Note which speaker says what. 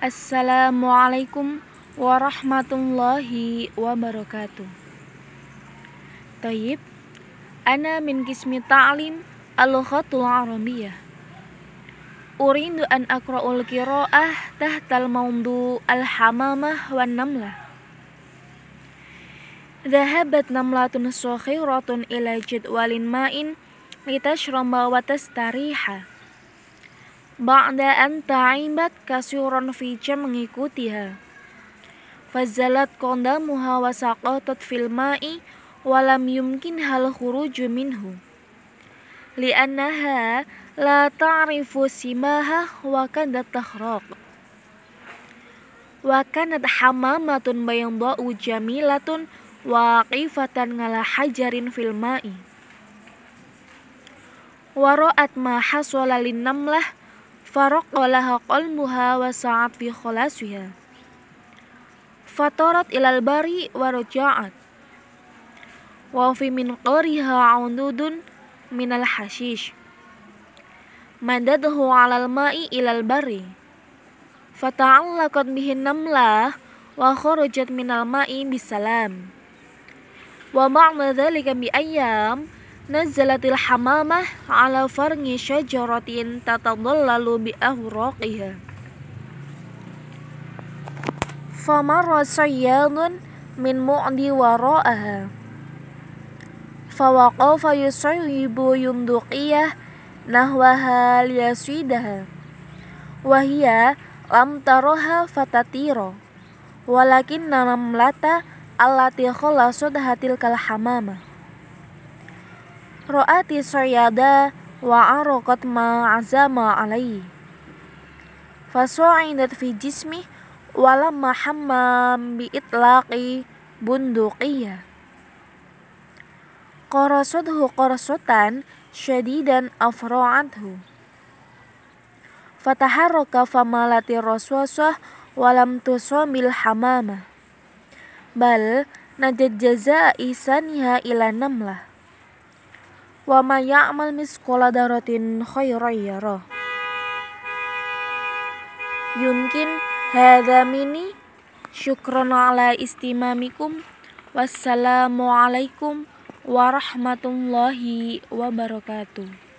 Speaker 1: Assalamualaikum warahmatullahi wabarakatuh. Tayyib, ana min kismi ta'lim al-lughatul arabiyyah. Uridu an aqra'ul qira'ah tahtal mawdu al-hamamah wan namlah. Dhahabat namlatun sakhiratun ila jadwalin ma'in litashraba wa tastariha. Ba'da an ta'ibat kasuran fi mengikutiha. Fazalat qadamuha wa saqatat fil ma'i wa lam yumkin hal khuruju minhu. Li'annaha la ta'rifu simaha wa kanat tahraq. Wa kanat hamamatun bayanda'u jamilatun waqifatan ngala hajarin fil ma'i. Wa ra'at ma hasala lin namlah faraqalaha qalbuha wa sa'at fi khalasiha fatarat ilal bari wa wa fi min qariha aundudun minal hashish madadhu alal ma'i ilal bari fata'allaqat bihin namlah wa kharajat minal nazalatil hamamah ala farngi syajaratin tatadallalu bi ahraqiha famarra sayyadun min mu'di wara'aha. Fawaqafa yusayyibu yunduqiyah nahwaha liyasidaha. Wahia lam taraha fatatira walakin namlata allati khalasat hatil kal Ro'ati sayyada wa araqat ma azama alaihi. Fasu'idat fi jismi walamma hammam bi itlaqi bunduqiyah. Qarasathu qarasatan syadidan afra'athu. Fataharraka famalati raswasah walam tusamil hamamah. Bal najad jazaa'i saniha ila namlah wa ma ya'mal misqala daratin khairan yarah yumkin hadza mini. Syukran ala istimamikum. Wassalamu alaikum warahmatullahi wabarakatuh